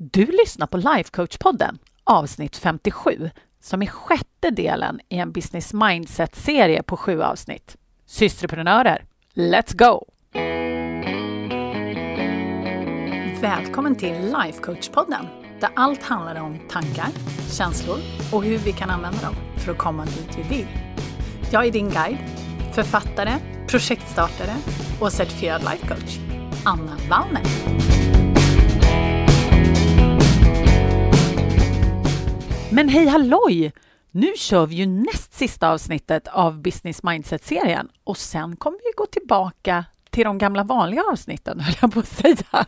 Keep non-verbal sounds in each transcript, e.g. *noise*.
Du lyssnar på Lifecoach-podden, avsnitt 57, som är sjätte delen i en business mindset-serie på sju avsnitt. Systerprenörer, let's go! Välkommen till Lifecoach-podden, där allt handlar om tankar, känslor och hur vi kan använda dem för att komma dit vi vill. Jag är din guide, författare, projektstartare och certifierad lifecoach, Anna Wallner. Men hej halloj! Nu kör vi ju näst sista avsnittet av Business Mindset-serien och sen kommer vi gå tillbaka till de gamla vanliga avsnitten, *laughs* höll jag på att säga.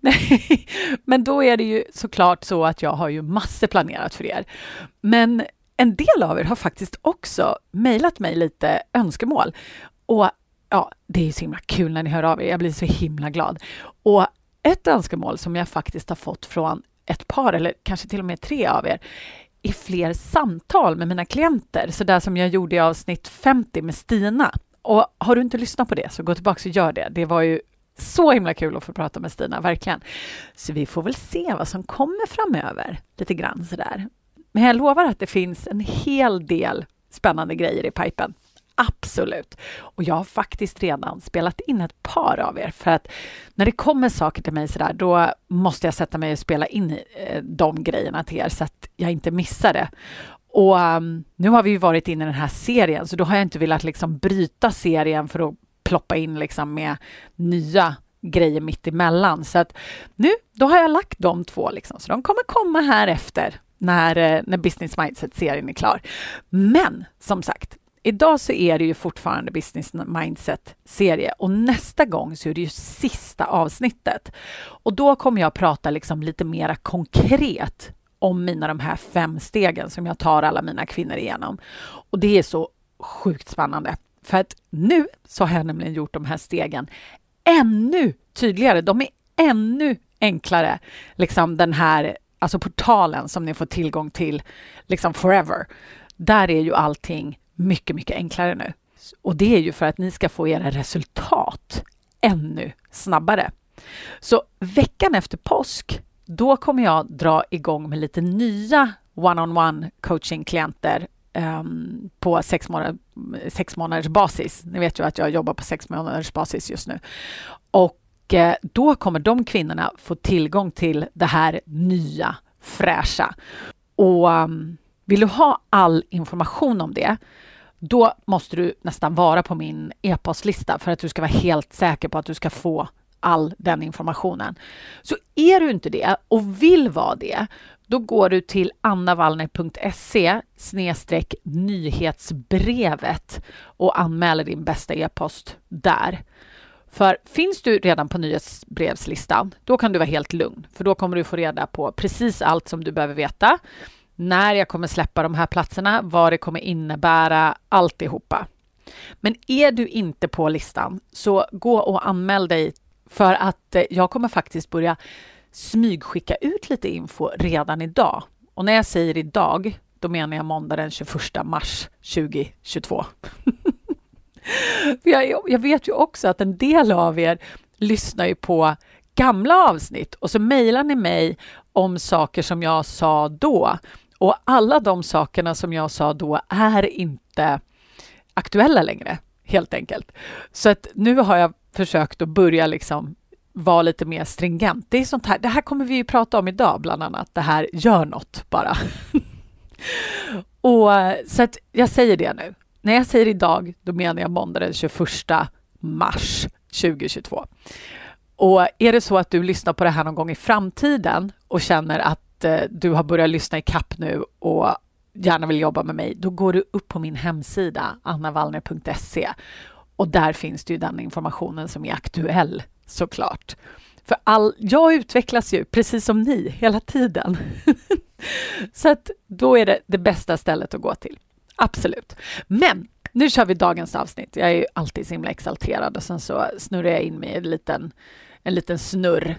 Nej, *laughs* men då är det ju såklart så att jag har ju massor planerat för er. Men en del av er har faktiskt också mejlat mig lite önskemål. Och ja, det är ju så himla kul när ni hör av er. Jag blir så himla glad. Och ett önskemål som jag faktiskt har fått från ett par eller kanske till och med tre av er i fler samtal med mina klienter, så där som jag gjorde i avsnitt 50 med Stina. Och har du inte lyssnat på det så gå tillbaka och gör det. Det var ju så himla kul att få prata med Stina, verkligen. Så vi får väl se vad som kommer framöver, lite grann sådär. Men jag lovar att det finns en hel del spännande grejer i pipen. Absolut. Och jag har faktiskt redan spelat in ett par av er för att när det kommer saker till mig sådär, då måste jag sätta mig och spela in eh, de grejerna till er så att jag inte missar det. Och um, nu har vi ju varit inne i den här serien, så då har jag inte velat liksom bryta serien för att ploppa in liksom med nya grejer mitt emellan. Så att nu, då har jag lagt de två, liksom, så de kommer komma här efter när, eh, när Business Mindset-serien är klar. Men som sagt, Idag så är det ju fortfarande Business Mindset-serie och nästa gång så är det ju sista avsnittet. Och då kommer jag prata liksom lite mera konkret om mina de här fem stegen som jag tar alla mina kvinnor igenom. Och det är så sjukt spännande. För att nu så har jag nämligen gjort de här stegen ännu tydligare. De är ännu enklare. Liksom den här alltså portalen som ni får tillgång till liksom forever. Där är ju allting mycket, mycket enklare nu. Och det är ju för att ni ska få era resultat ännu snabbare. Så veckan efter påsk, då kommer jag dra igång med lite nya one-on-one coaching-klienter um, på sex, månader, sex månaders basis. Ni vet ju att jag jobbar på sex månaders basis just nu. Och eh, då kommer de kvinnorna få tillgång till det här nya, fräscha. Och um, vill du ha all information om det då måste du nästan vara på min e-postlista för att du ska vara helt säker på att du ska få all den informationen. Så är du inte det och vill vara det, då går du till annavallner.se nyhetsbrevet och anmäler din bästa e-post där. För finns du redan på nyhetsbrevslistan, då kan du vara helt lugn, för då kommer du få reda på precis allt som du behöver veta när jag kommer släppa de här platserna, vad det kommer innebära, alltihopa. Men är du inte på listan, så gå och anmäl dig för att eh, jag kommer faktiskt börja smygskicka ut lite info redan idag. Och när jag säger idag, då menar jag måndag den 21 mars 2022. *laughs* jag, jag vet ju också att en del av er lyssnar ju på gamla avsnitt och så mejlar ni mig om saker som jag sa då. Och alla de sakerna som jag sa då är inte aktuella längre, helt enkelt. Så att nu har jag försökt att börja liksom vara lite mer stringent. Det är sånt här, det här kommer vi ju prata om idag, bland annat. Det här, gör något bara. *laughs* och så att jag säger det nu. När jag säger idag, då menar jag måndag den 21 mars 2022. Och är det så att du lyssnar på det här någon gång i framtiden och känner att eh, du har börjat lyssna i kapp nu och gärna vill jobba med mig, då går du upp på min hemsida annavallner.se och där finns det ju den informationen som är aktuell såklart. För all, jag utvecklas ju precis som ni hela tiden. *laughs* så att då är det det bästa stället att gå till. Absolut. Men nu kör vi dagens avsnitt. Jag är ju alltid så himla exalterad och sen så snurrar jag in mig i en liten, en liten snurr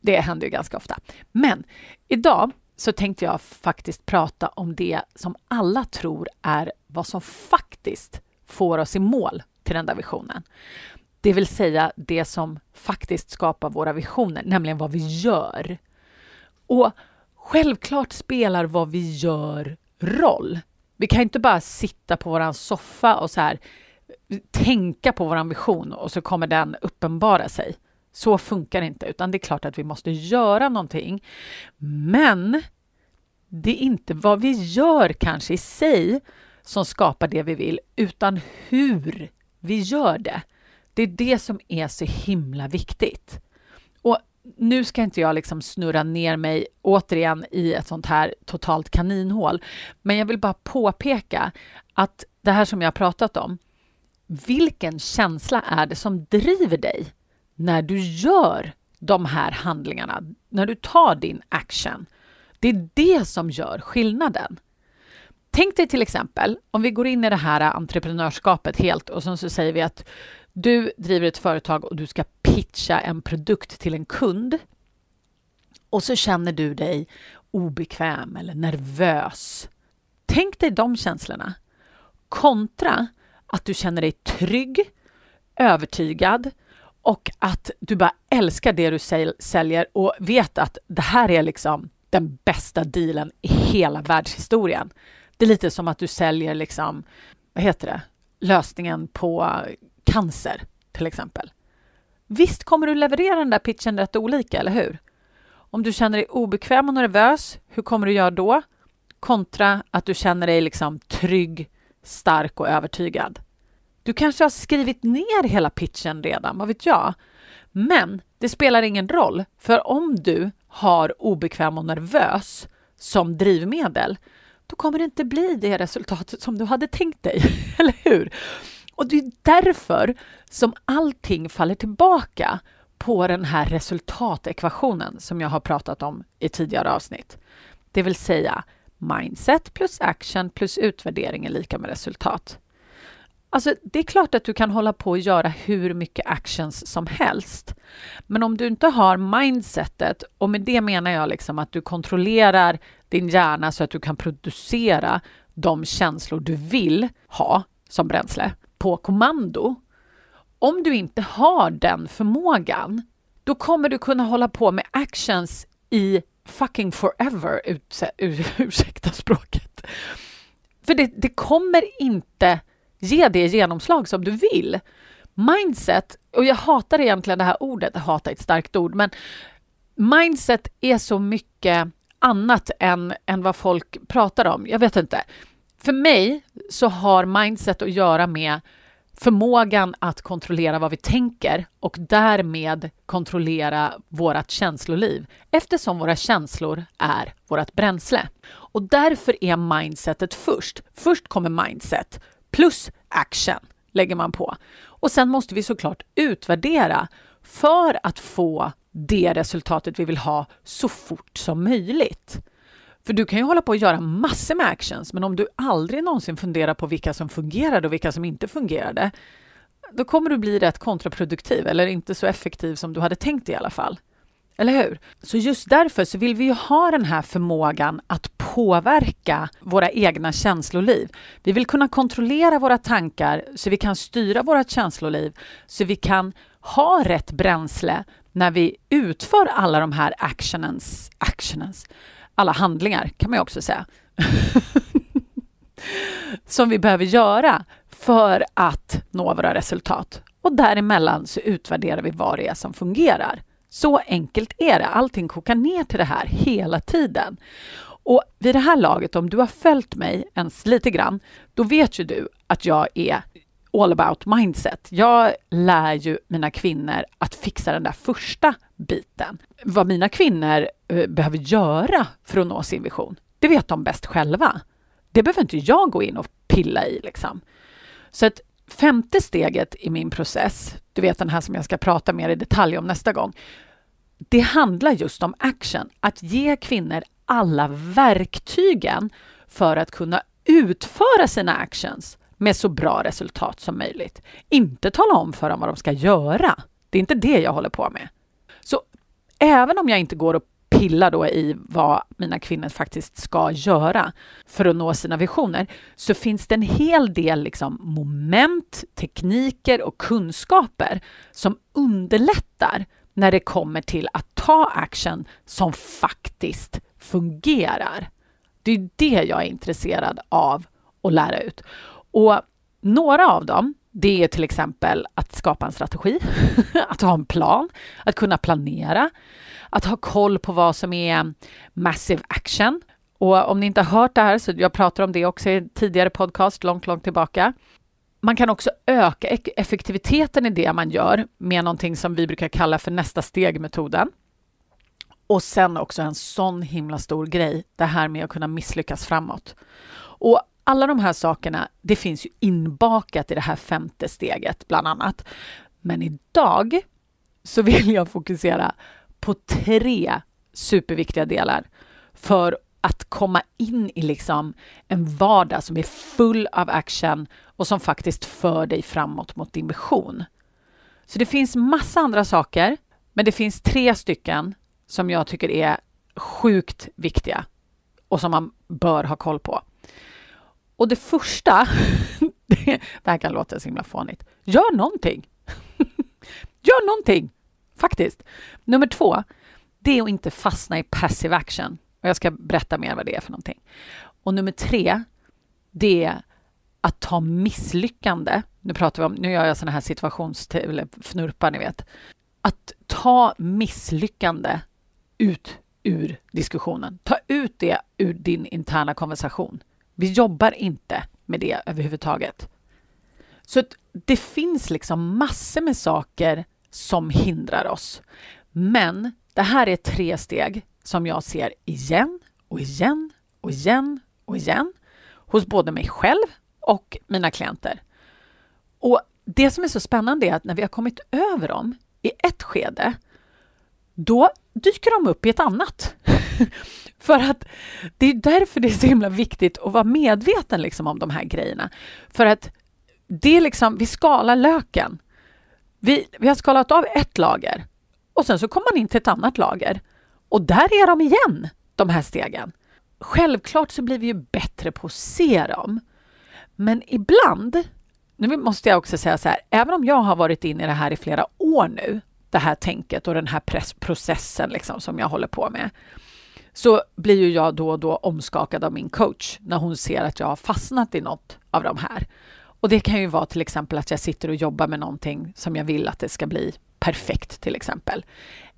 det händer ju ganska ofta. Men idag så tänkte jag faktiskt prata om det som alla tror är vad som faktiskt får oss i mål till den där visionen. Det vill säga det som faktiskt skapar våra visioner, nämligen vad vi gör. Och självklart spelar vad vi gör roll. Vi kan inte bara sitta på vår soffa och så här tänka på vår vision och så kommer den uppenbara sig. Så funkar det inte, utan det är klart att vi måste göra någonting. Men det är inte vad vi gör kanske i sig som skapar det vi vill, utan hur vi gör det. Det är det som är så himla viktigt. Och nu ska inte jag liksom snurra ner mig återigen i ett sånt här totalt kaninhål, men jag vill bara påpeka att det här som jag pratat om, vilken känsla är det som driver dig när du gör de här handlingarna, när du tar din action? Det är det som gör skillnaden. Tänk dig till exempel, om vi går in i det här entreprenörskapet helt och sen så säger vi att du driver ett företag och du ska pitcha en produkt till en kund. Och så känner du dig obekväm eller nervös. Tänk dig de känslorna kontra att du känner dig trygg, övertygad och att du bara älskar det du säljer och vet att det här är liksom den bästa dealen i hela världshistorien. Det är lite som att du säljer liksom, vad heter det, lösningen på cancer till exempel. Visst kommer du leverera den där pitchen rätt olika, eller hur? Om du känner dig obekväm och nervös, hur kommer du göra då? Kontra att du känner dig liksom trygg, stark och övertygad. Du kanske har skrivit ner hela pitchen redan, vad vet jag? Men det spelar ingen roll, för om du har obekväm och nervös som drivmedel, då kommer det inte bli det resultatet som du hade tänkt dig, *laughs* eller hur? Och det är därför som allting faller tillbaka på den här resultatekvationen som jag har pratat om i tidigare avsnitt. Det vill säga mindset plus action plus utvärdering är lika med resultat. Alltså, det är klart att du kan hålla på och göra hur mycket actions som helst. Men om du inte har mindsetet, och med det menar jag liksom att du kontrollerar din hjärna så att du kan producera de känslor du vill ha som bränsle på kommando. Om du inte har den förmågan, då kommer du kunna hålla på med actions i fucking forever, *laughs* ursäkta språket. För det, det kommer inte ge det genomslag som du vill. Mindset, och jag hatar egentligen det här ordet, jag hatar ett starkt ord, men mindset är så mycket annat än, än vad folk pratar om. Jag vet inte. För mig så har mindset att göra med förmågan att kontrollera vad vi tänker och därmed kontrollera vårt känsloliv eftersom våra känslor är vårt bränsle. Och därför är mindsetet först. Först kommer mindset plus action lägger man på. Och sen måste vi såklart utvärdera för att få det resultatet vi vill ha så fort som möjligt. För du kan ju hålla på att göra massor med actions, men om du aldrig någonsin funderar på vilka som fungerade och vilka som inte fungerade, då kommer du bli rätt kontraproduktiv eller inte så effektiv som du hade tänkt i alla fall. Eller hur? Så just därför så vill vi ju ha den här förmågan att påverka våra egna känsloliv. Vi vill kunna kontrollera våra tankar så vi kan styra vårt känsloliv, så vi kan ha rätt bränsle när vi utför alla de här actionens, actionens alla handlingar kan man ju också säga, *laughs* som vi behöver göra för att nå våra resultat. Och däremellan så utvärderar vi vad det är som fungerar. Så enkelt är det. Allting kokar ner till det här hela tiden. Och vid det här laget, om du har följt mig ens lite grann, då vet ju du att jag är all about mindset. Jag lär ju mina kvinnor att fixa den där första biten. Vad mina kvinnor eh, behöver göra för att nå sin vision, det vet de bäst själva. Det behöver inte jag gå in och pilla i. Liksom. Så att femte steget i min process, du vet den här som jag ska prata mer i detalj om nästa gång, det handlar just om action. Att ge kvinnor alla verktygen för att kunna utföra sina actions med så bra resultat som möjligt. Inte tala om för dem vad de ska göra. Det är inte det jag håller på med. Så även om jag inte går och pillar då i vad mina kvinnor faktiskt ska göra för att nå sina visioner, så finns det en hel del liksom moment, tekniker och kunskaper som underlättar när det kommer till att ta action som faktiskt fungerar. Det är det jag är intresserad av att lära ut. Och några av dem, det är till exempel att skapa en strategi, *laughs* att ha en plan, att kunna planera, att ha koll på vad som är massive action. Och om ni inte har hört det här, så jag pratar om det också i en tidigare podcast långt, långt tillbaka. Man kan också öka e- effektiviteten i det man gör med någonting som vi brukar kalla för nästa steg-metoden. Och sen också en sån himla stor grej, det här med att kunna misslyckas framåt. Och alla de här sakerna, det finns ju inbakat i det här femte steget bland annat. Men idag så vill jag fokusera på tre superviktiga delar för att komma in i liksom en vardag som är full av action och som faktiskt för dig framåt mot din vision. Så det finns massa andra saker, men det finns tre stycken som jag tycker är sjukt viktiga och som man bör ha koll på. Och det första, *laughs* det här kan låta så himla fånigt, gör någonting. *laughs* gör någonting, faktiskt. Nummer två, det är att inte fastna i passive action. Och jag ska berätta mer vad det är för någonting. Och nummer tre, det är att ta misslyckande. Nu pratar vi om, nu gör jag sådana här situationsfnurpar, ni vet. Att ta misslyckande ut ur diskussionen. Ta ut det ur din interna konversation. Vi jobbar inte med det överhuvudtaget. Så det finns liksom massor med saker som hindrar oss. Men det här är tre steg som jag ser igen och igen och igen och igen hos både mig själv och mina klienter. Och det som är så spännande är att när vi har kommit över dem i ett skede, då dyker de upp i ett annat. *laughs* För att det är därför det är så himla viktigt att vara medveten liksom om de här grejerna. För att det är liksom, vi skalar löken. Vi, vi har skalat av ett lager och sen så kommer man in till ett annat lager. Och där är de igen, de här stegen. Självklart så blir vi ju bättre på att se dem. Men ibland, nu måste jag också säga så här, även om jag har varit inne i det här i flera år nu, det här tänket och den här processen liksom som jag håller på med, så blir ju jag då och då omskakad av min coach när hon ser att jag har fastnat i något av de här. Och det kan ju vara till exempel att jag sitter och jobbar med någonting som jag vill att det ska bli perfekt till exempel.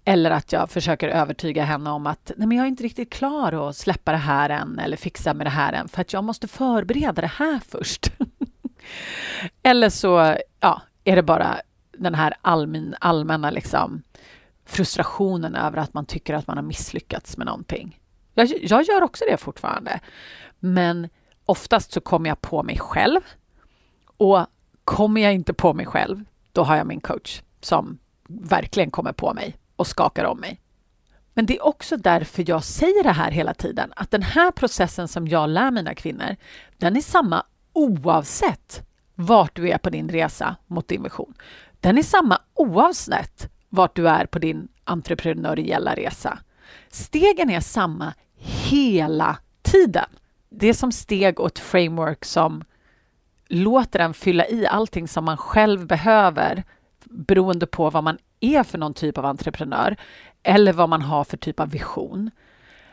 Eller att jag försöker övertyga henne om att Nej, men jag är inte riktigt klar att släppa det här än eller fixa med det här än för att jag måste förbereda det här först. *laughs* eller så ja, är det bara den här allmän, allmänna liksom, frustrationen över att man tycker att man har misslyckats med någonting. Jag, jag gör också det fortfarande. Men oftast så kommer jag på mig själv. Och kommer jag inte på mig själv, då har jag min coach som verkligen kommer på mig och skakar om mig. Men det är också därför jag säger det här hela tiden, att den här processen som jag lär mina kvinnor, den är samma oavsett vart du är på din resa mot din vision. Den är samma oavsett vart du är på din entreprenöriella resa. Stegen är samma hela tiden. Det är som steg och ett framework som låter en fylla i allting som man själv behöver beroende på vad man är för någon typ av entreprenör eller vad man har för typ av vision.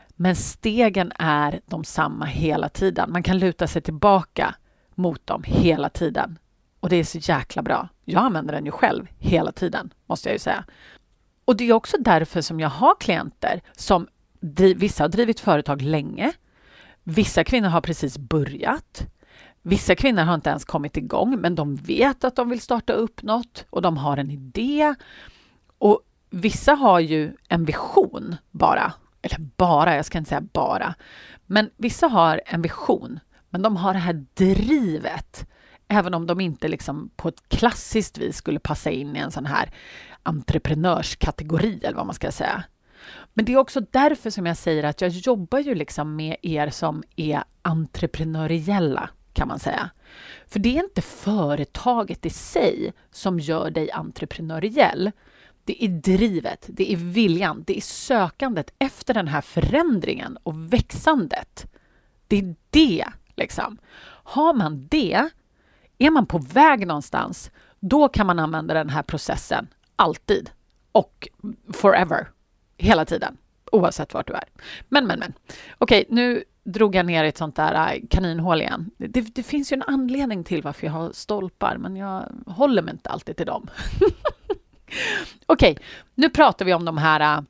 Men stegen är de samma hela tiden. Man kan luta sig tillbaka mot dem hela tiden. Och det är så jäkla bra. Jag använder den ju själv hela tiden, måste jag ju säga. Och det är också därför som jag har klienter som vissa har drivit företag länge. Vissa kvinnor har precis börjat. Vissa kvinnor har inte ens kommit igång, men de vet att de vill starta upp något och de har en idé. Och vissa har ju en vision bara. Eller bara, jag ska inte säga bara. Men vissa har en vision, men de har det här drivet. Även om de inte liksom på ett klassiskt vis skulle passa in i en sån här entreprenörskategori eller vad man ska säga. Men det är också därför som jag säger att jag jobbar ju liksom med er som är entreprenöriella kan man säga. För det är inte företaget i sig som gör dig entreprenöriell. Det är drivet, det är viljan, det är sökandet efter den här förändringen och växandet. Det är det, liksom. Har man det, är man på väg någonstans, då kan man använda den här processen Alltid. och forever, hela tiden, oavsett vart du är. Men, men, men. Okej, nu drog jag ner i ett sånt där äh, kaninhål igen. Det, det, finns ju en anledning till varför jag har stolpar, men jag håller mig inte alltid till dem. *laughs* Okej, nu pratar vi om de här, äh,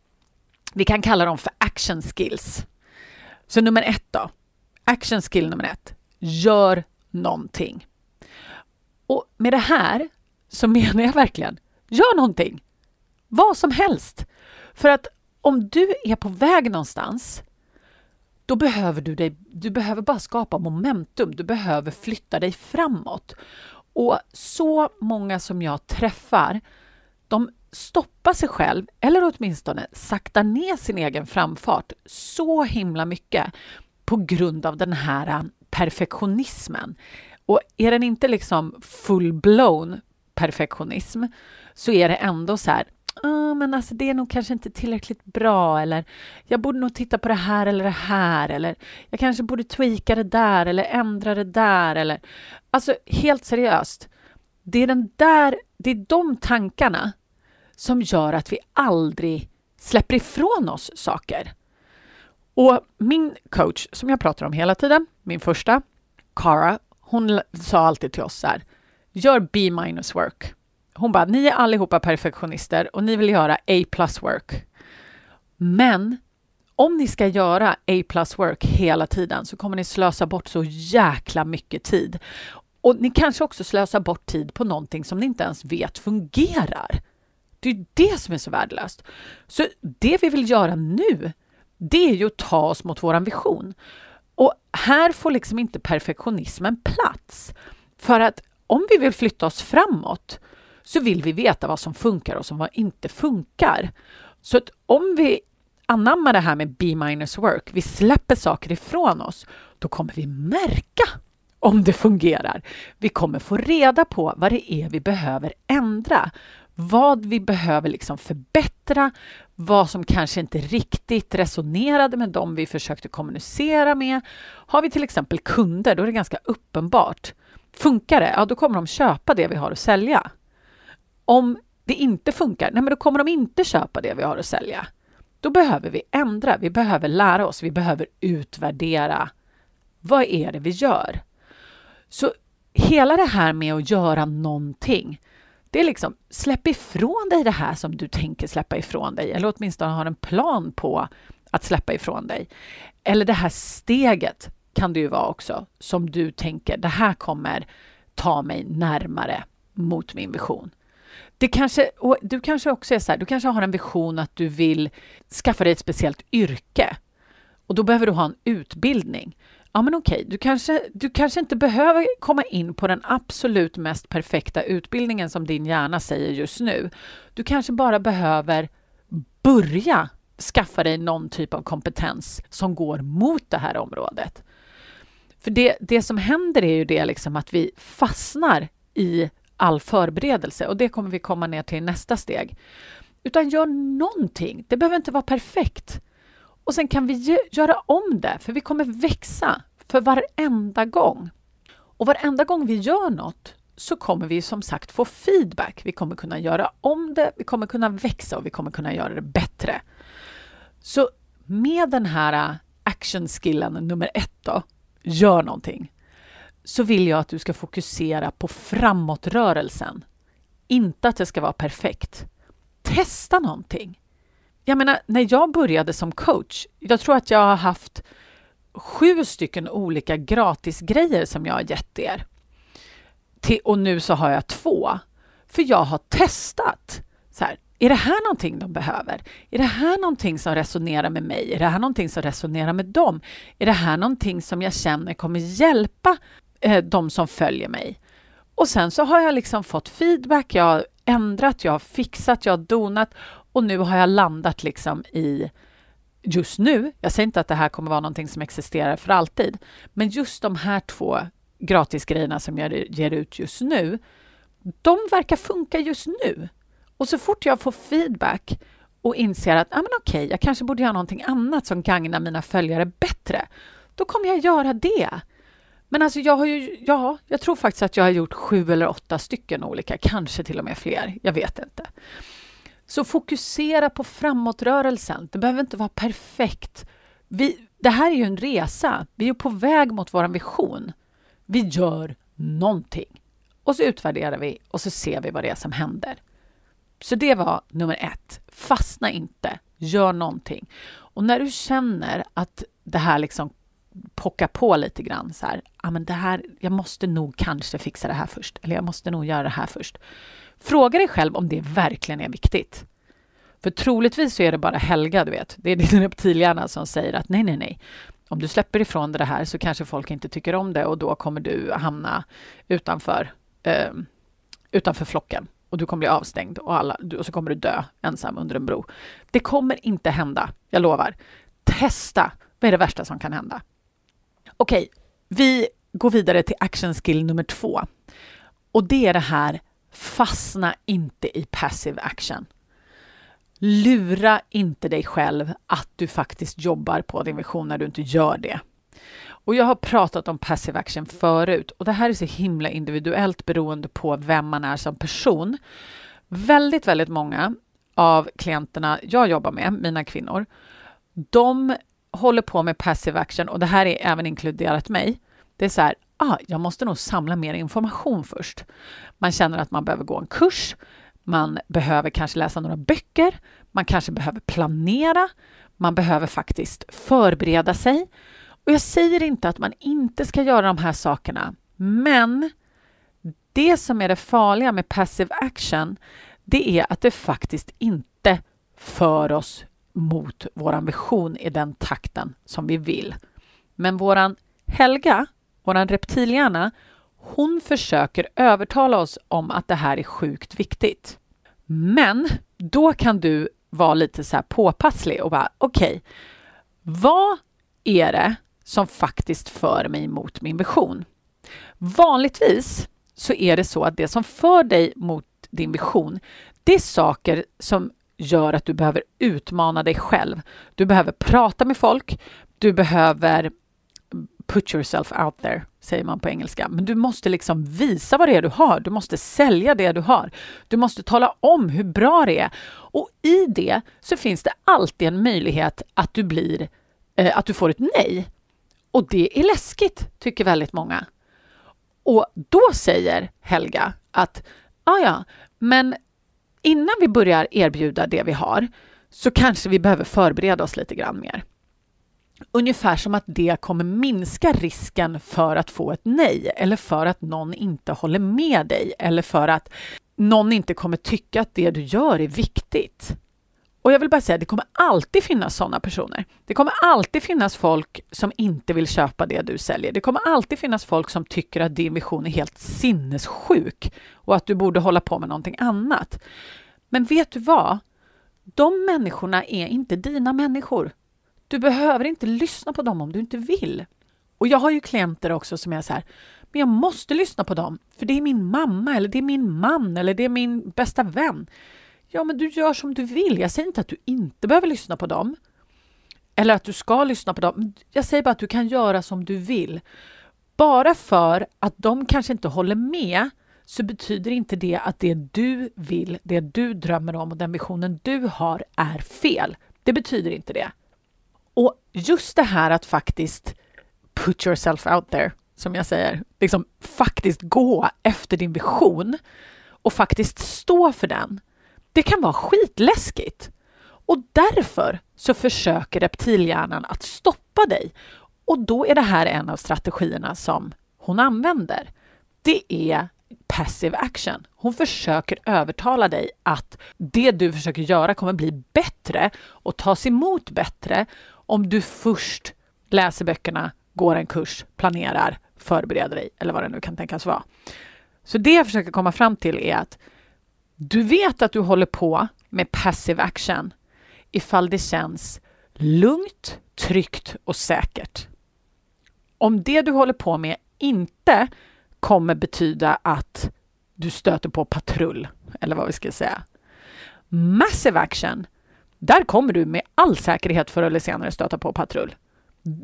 vi kan kalla dem för action skills. Så nummer ett då, action skill nummer ett, gör någonting. Och med det här så menar jag verkligen, gör någonting. Vad som helst. För att om du är på väg någonstans, då behöver du dig, du behöver bara skapa momentum, du behöver flytta dig framåt. Och så många som jag träffar, de stoppar sig själv, eller åtminstone saktar ner sin egen framfart så himla mycket på grund av den här äh, perfektionismen. Och är den inte liksom full-blown perfektionism så är det ändå så här, ah, men alltså det är nog kanske inte tillräckligt bra eller jag borde nog titta på det här eller det här eller jag kanske borde tweaka det där eller ändra det där eller alltså helt seriöst. Det är den där, det är de tankarna som gör att vi aldrig släpper ifrån oss saker. Och min coach som jag pratar om hela tiden, min första, Cara, hon sa alltid till oss så här, gör B minus work. Hon bara, ni är allihopa perfektionister och ni vill göra A plus work. Men om ni ska göra A plus work hela tiden så kommer ni slösa bort så jäkla mycket tid. Och ni kanske också slösar bort tid på någonting som ni inte ens vet fungerar. Det är det som är så värdelöst. Så det vi vill göra nu, det är ju att ta oss mot vår vision. Och här får liksom inte perfektionismen plats. För att om vi vill flytta oss framåt så vill vi veta vad som funkar och vad inte funkar. Så att om vi anammar det här med B-minus work, vi släpper saker ifrån oss, då kommer vi märka om det fungerar. Vi kommer få reda på vad det är vi behöver ändra, vad vi behöver liksom förbättra, vad som kanske inte riktigt resonerade med dem vi försökte kommunicera med. Har vi till exempel kunder, då är det ganska uppenbart. Funkar det, ja då kommer de köpa det vi har att sälja. Om det inte funkar, nej men då kommer de inte köpa det vi har att sälja. Då behöver vi ändra, vi behöver lära oss, vi behöver utvärdera. Vad är det vi gör? Så hela det här med att göra någonting, det är liksom släpp ifrån dig det här som du tänker släppa ifrån dig, eller åtminstone har en plan på att släppa ifrån dig. Eller det här steget kan det ju vara också, som du tänker, det här kommer ta mig närmare mot min vision. Det kanske, du kanske också är så här, du kanske har en vision att du vill skaffa dig ett speciellt yrke och då behöver du ha en utbildning. Ja, men okej, du kanske, du kanske inte behöver komma in på den absolut mest perfekta utbildningen som din hjärna säger just nu. Du kanske bara behöver börja skaffa dig någon typ av kompetens som går mot det här området. För det, det som händer är ju det liksom att vi fastnar i all förberedelse och det kommer vi komma ner till i nästa steg. Utan gör någonting. Det behöver inte vara perfekt. Och sen kan vi göra om det, för vi kommer växa för varenda gång. Och varenda gång vi gör något så kommer vi som sagt få feedback. Vi kommer kunna göra om det, vi kommer kunna växa och vi kommer kunna göra det bättre. Så med den här äh, action-skillen nummer ett då, gör någonting, så vill jag att du ska fokusera på framåtrörelsen. Inte att det ska vara perfekt. Testa någonting. Jag menar, när jag började som coach, jag tror att jag har haft sju stycken olika gratisgrejer som jag har gett er. och nu så har jag två. För jag har testat. Så här, är det här någonting de behöver? Är det här någonting som resonerar med mig? Är det här någonting som resonerar med dem? Är det här någonting som jag känner kommer hjälpa eh, de som följer mig? Och sen så har jag liksom fått feedback, jag har ändrat, jag har fixat, jag har donat och nu har jag landat liksom i just nu, jag säger inte att det här kommer vara någonting som existerar för alltid, men just de här två gratisgrejerna som jag ger ut just nu, de verkar funka just nu. Och så fort jag får feedback och inser att ah, men okej, jag kanske borde göra någonting annat som gagnar mina följare bättre, då kommer jag göra det. Men alltså jag har ju, ja, jag tror faktiskt att jag har gjort sju eller åtta stycken olika, kanske till och med fler, jag vet inte. Så fokusera på framåtrörelsen. Det behöver inte vara perfekt. Vi, det här är ju en resa. Vi är på väg mot vår vision. Vi gör någonting och så utvärderar vi och så ser vi vad det är som händer. Så det var nummer ett. Fastna inte. Gör någonting. Och när du känner att det här liksom pocka på lite grann så här, ja men det här, jag måste nog kanske fixa det här först, eller jag måste nog göra det här först. Fråga dig själv om det verkligen är viktigt. För troligtvis så är det bara Helga, du vet, det är din reptilhjärna som säger att nej, nej, nej. Om du släpper ifrån dig det här så kanske folk inte tycker om det och då kommer du hamna utanför, eh, utanför flocken och du kommer bli avstängd och, alla, och så kommer du dö ensam under en bro. Det kommer inte hända, jag lovar. Testa, vad är det värsta som kan hända? Okej, vi går vidare till action skill nummer två. Och det är det här, fastna inte i passive action. Lura inte dig själv att du faktiskt jobbar på din vision när du inte gör det. Och jag har pratat om passive action förut och det här är så himla individuellt beroende på vem man är som person. Väldigt, väldigt många av klienterna jag jobbar med, mina kvinnor, de håller på med passive action och det här är även inkluderat mig. Det är så här, ah, jag måste nog samla mer information först. Man känner att man behöver gå en kurs, man behöver kanske läsa några böcker, man kanske behöver planera, man behöver faktiskt förbereda sig. Och jag säger inte att man inte ska göra de här sakerna, men det som är det farliga med passive action, det är att det faktiskt inte för oss mot vår vision i den takten som vi vill. Men våran Helga, våran reptilhjärna, hon försöker övertala oss om att det här är sjukt viktigt. Men då kan du vara lite så här påpasslig och bara okej, okay, vad är det som faktiskt för mig mot min vision? Vanligtvis så är det så att det som för dig mot din vision, det är saker som gör att du behöver utmana dig själv. Du behöver prata med folk, du behöver put yourself out there, säger man på engelska. Men du måste liksom visa vad det är du har. Du måste sälja det du har. Du måste tala om hur bra det är. Och i det så finns det alltid en möjlighet att du blir, eh, att du får ett nej. Och det är läskigt, tycker väldigt många. Och då säger Helga att, ah, ja, men innan vi börjar erbjuda det vi har så kanske vi behöver förbereda oss lite grann mer. Ungefär som att det kommer minska risken för att få ett nej eller för att någon inte håller med dig eller för att någon inte kommer tycka att det du gör är viktigt. Och jag vill bara säga, det kommer alltid finnas sådana personer. Det kommer alltid finnas folk som inte vill köpa det du säljer. Det kommer alltid finnas folk som tycker att din vision är helt sinnessjuk och att du borde hålla på med någonting annat. Men vet du vad? De människorna är inte dina människor. Du behöver inte lyssna på dem om du inte vill. Och jag har ju klienter också som är så här, men jag måste lyssna på dem, för det är min mamma eller det är min man eller det är min bästa vän. Ja, men du gör som du vill. Jag säger inte att du inte behöver lyssna på dem. Eller att du ska lyssna på dem. Jag säger bara att du kan göra som du vill. Bara för att de kanske inte håller med så betyder inte det att det du vill, det du drömmer om och den visionen du har är fel. Det betyder inte det. Och just det här att faktiskt put yourself out there, som jag säger, liksom faktiskt gå efter din vision och faktiskt stå för den. Det kan vara skitläskigt. Och därför så försöker reptilhjärnan att stoppa dig. Och då är det här en av strategierna som hon använder. Det är passive action. Hon försöker övertala dig att det du försöker göra kommer bli bättre och tas emot bättre om du först läser böckerna, går en kurs, planerar, förbereder dig eller vad det nu kan tänkas vara. Så det jag försöker komma fram till är att du vet att du håller på med passive action ifall det känns lugnt, tryggt och säkert. Om det du håller på med inte kommer betyda att du stöter på patrull, eller vad vi ska säga. Massive action, där kommer du med all säkerhet förr eller senare stöta på patrull.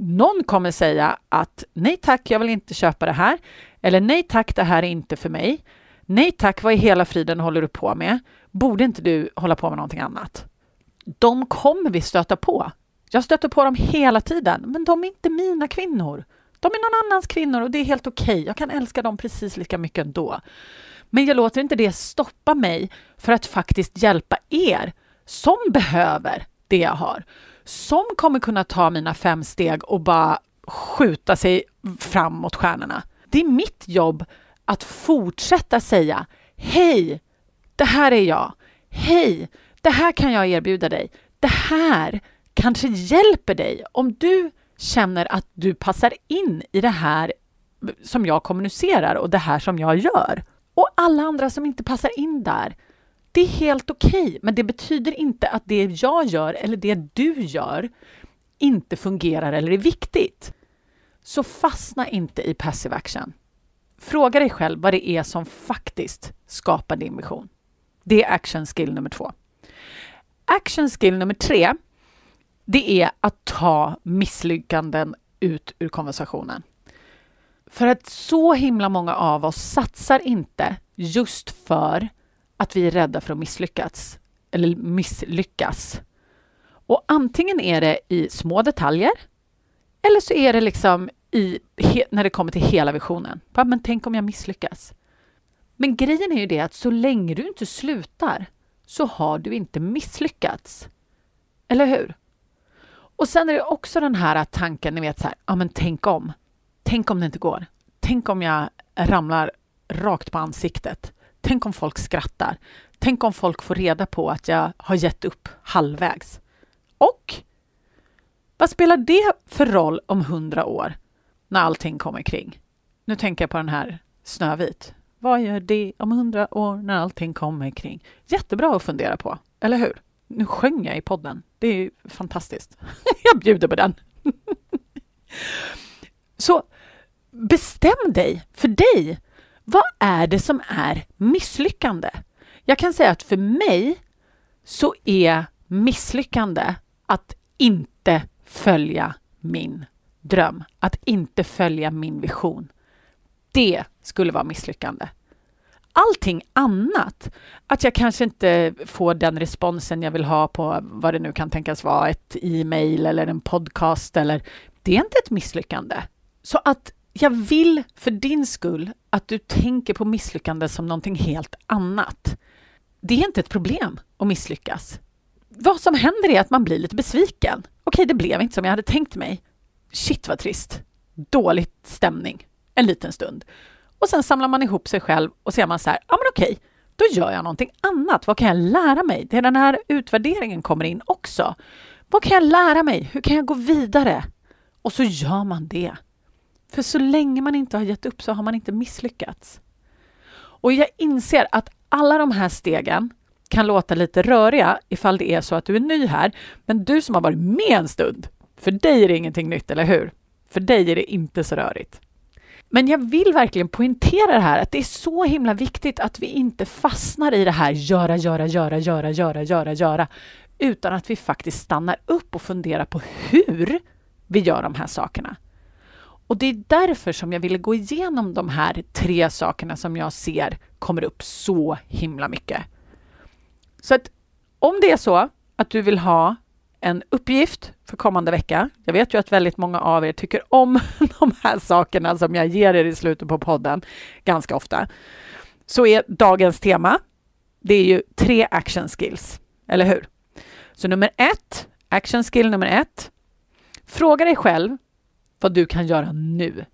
Någon kommer säga att nej tack, jag vill inte köpa det här. Eller nej tack, det här är inte för mig. Nej tack, vad i hela friden håller du på med? borde inte du hålla på med någonting annat? De kommer vi stöta på. Jag stöter på dem hela tiden, men de är inte mina kvinnor. De är någon annans kvinnor och det är helt okej. Okay. Jag kan älska dem precis lika mycket ändå. Men jag låter inte det stoppa mig för att faktiskt hjälpa er som behöver det jag har. Som kommer kunna ta mina fem steg och bara skjuta sig fram mot stjärnorna. Det är mitt jobb att fortsätta säga Hej, det här är jag. Hej, det här kan jag erbjuda dig. Det här kanske hjälper dig om du känner att du passar in i det här som jag kommunicerar och det här som jag gör. Och alla andra som inte passar in där, det är helt okej, okay, men det betyder inte att det jag gör eller det du gör inte fungerar eller är viktigt. Så fastna inte i passive action. Fråga dig själv vad det är som faktiskt skapar din vision. Det är action skill nummer två. Action skill nummer tre, det är att ta misslyckanden ut ur konversationen. För att så himla många av oss satsar inte just för att vi är rädda för att misslyckas eller misslyckas. Och antingen är det i små detaljer eller så är det liksom i, när det kommer till hela visionen. Men tänk om jag misslyckas? Men grejen är ju det att så länge du inte slutar så har du inte misslyckats. Eller hur? Och sen är det också den här tanken, ni vet så här, ja men tänk om. Tänk om det inte går. Tänk om jag ramlar rakt på ansiktet. Tänk om folk skrattar. Tänk om folk får reda på att jag har gett upp halvvägs. Och vad spelar det för roll om hundra år när allting kommer kring? Nu tänker jag på den här Snövit. Vad gör det om hundra år när allting kommer kring? Jättebra att fundera på, eller hur? Nu sjöng jag i podden. Det är fantastiskt. *laughs* jag bjuder på den. *laughs* Så bestäm dig för dig. Vad är det som är misslyckande? Jag kan säga att för mig så är misslyckande att inte följa min dröm, att inte följa min vision. Det skulle vara misslyckande. Allting annat, att jag kanske inte får den responsen jag vill ha på vad det nu kan tänkas vara, ett e-mail eller en podcast eller det är inte ett misslyckande. Så att jag vill för din skull att du tänker på misslyckande som någonting helt annat. Det är inte ett problem att misslyckas. Vad som händer är att man blir lite besviken. Okej, det blev inte som jag hade tänkt mig. Shit vad trist. Dålig stämning. En liten stund. Och sen samlar man ihop sig själv och ser man så här, ja men okej, då gör jag någonting annat. Vad kan jag lära mig? Det är den här utvärderingen kommer in också. Vad kan jag lära mig? Hur kan jag gå vidare? Och så gör man det. För så länge man inte har gett upp så har man inte misslyckats. Och jag inser att alla de här stegen kan låta lite röriga ifall det är så att du är ny här. Men du som har varit med en stund, för dig är det ingenting nytt, eller hur? För dig är det inte så rörigt. Men jag vill verkligen poängtera det här att det är så himla viktigt att vi inte fastnar i det här göra, göra, göra, göra, göra, göra, göra, utan att vi faktiskt stannar upp och funderar på hur vi gör de här sakerna. Och det är därför som jag ville gå igenom de här tre sakerna som jag ser kommer upp så himla mycket. Så att om det är så att du vill ha en uppgift för kommande vecka. Jag vet ju att väldigt många av er tycker om *laughs* de här sakerna som jag ger er i slutet på podden ganska ofta. Så är dagens tema, det är ju tre action skills, eller hur? Så nummer ett, action skill nummer ett. Fråga dig själv vad du kan göra nu.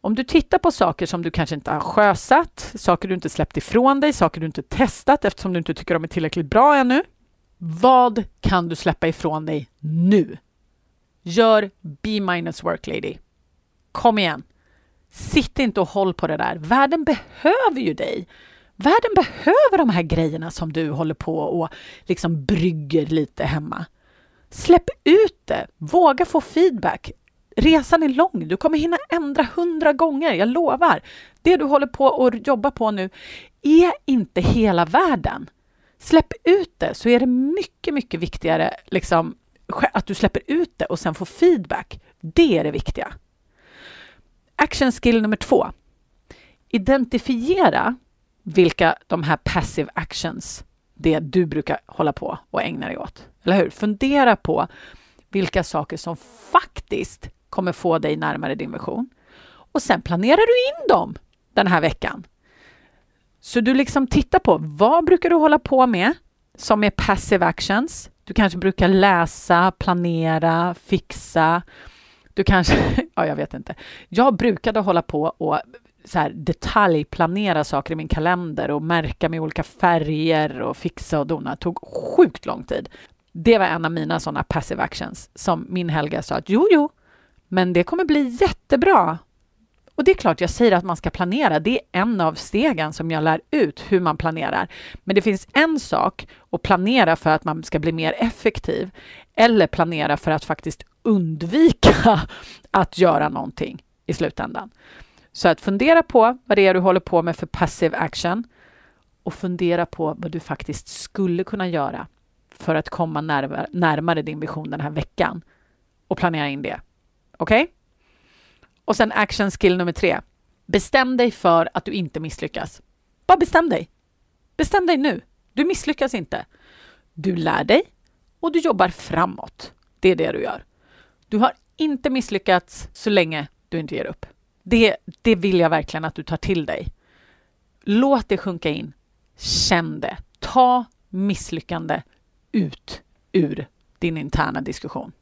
Om du tittar på saker som du kanske inte har sjösatt, saker du inte släppt ifrån dig, saker du inte testat eftersom du inte tycker de är tillräckligt bra ännu. Vad kan du släppa ifrån dig nu? Gör B-minus work lady. Kom igen. Sitt inte och håll på det där. Världen behöver ju dig. Världen behöver de här grejerna som du håller på och liksom brygger lite hemma. Släpp ut det. Våga få feedback. Resan är lång. Du kommer hinna ändra hundra gånger, jag lovar. Det du håller på och jobbar på nu är inte hela världen. Släpp ut det så är det mycket, mycket viktigare liksom, att du släpper ut det och sen får feedback. Det är det viktiga. Action skill nummer två. Identifiera vilka de här passive actions det du brukar hålla på och ägna dig åt. Eller hur? Fundera på vilka saker som faktiskt kommer få dig närmare din vision. Och sen planerar du in dem den här veckan. Så du liksom tittar på vad brukar du hålla på med som är passive actions. Du kanske brukar läsa, planera, fixa. Du kanske, *laughs* ja jag vet inte. Jag brukade hålla på och så här detaljplanera saker i min kalender och märka med olika färger och fixa och dona. Det tog sjukt lång tid. Det var en av mina sådana passive actions som min Helga sa att jo, jo, men det kommer bli jättebra. Och det är klart, jag säger att man ska planera. Det är en av stegen som jag lär ut hur man planerar. Men det finns en sak att planera för att man ska bli mer effektiv eller planera för att faktiskt undvika *laughs* att göra någonting i slutändan. Så att fundera på vad det är du håller på med för passive action och fundera på vad du faktiskt skulle kunna göra för att komma närmare, närmare din vision den här veckan och planera in det. Okej? Okay? Och sen action skill nummer tre. Bestäm dig för att du inte misslyckas. Bara bestäm dig. Bestäm dig nu. Du misslyckas inte. Du lär dig och du jobbar framåt. Det är det du gör. Du har inte misslyckats så länge du inte ger upp. Det, det vill jag verkligen att du tar till dig. Låt det sjunka in. Känn det. Ta misslyckande ut ur din interna diskussion.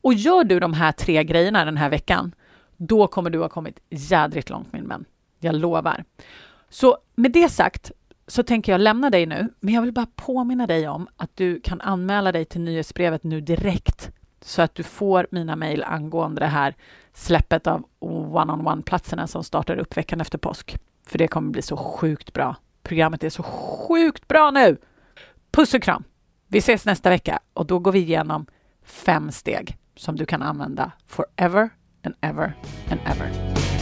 Och gör du de här tre grejerna den här veckan, då kommer du ha kommit jädrigt långt min vän. Jag lovar. Så med det sagt så tänker jag lämna dig nu, men jag vill bara påminna dig om att du kan anmäla dig till nyhetsbrevet nu direkt så att du får mina mejl angående det här släppet av one-on-one-platserna som startar upp veckan efter påsk. För det kommer bli så sjukt bra. Programmet är så sjukt bra nu! Puss och kram! Vi ses nästa vecka och då går vi igenom fem steg som du kan använda forever and ever and ever.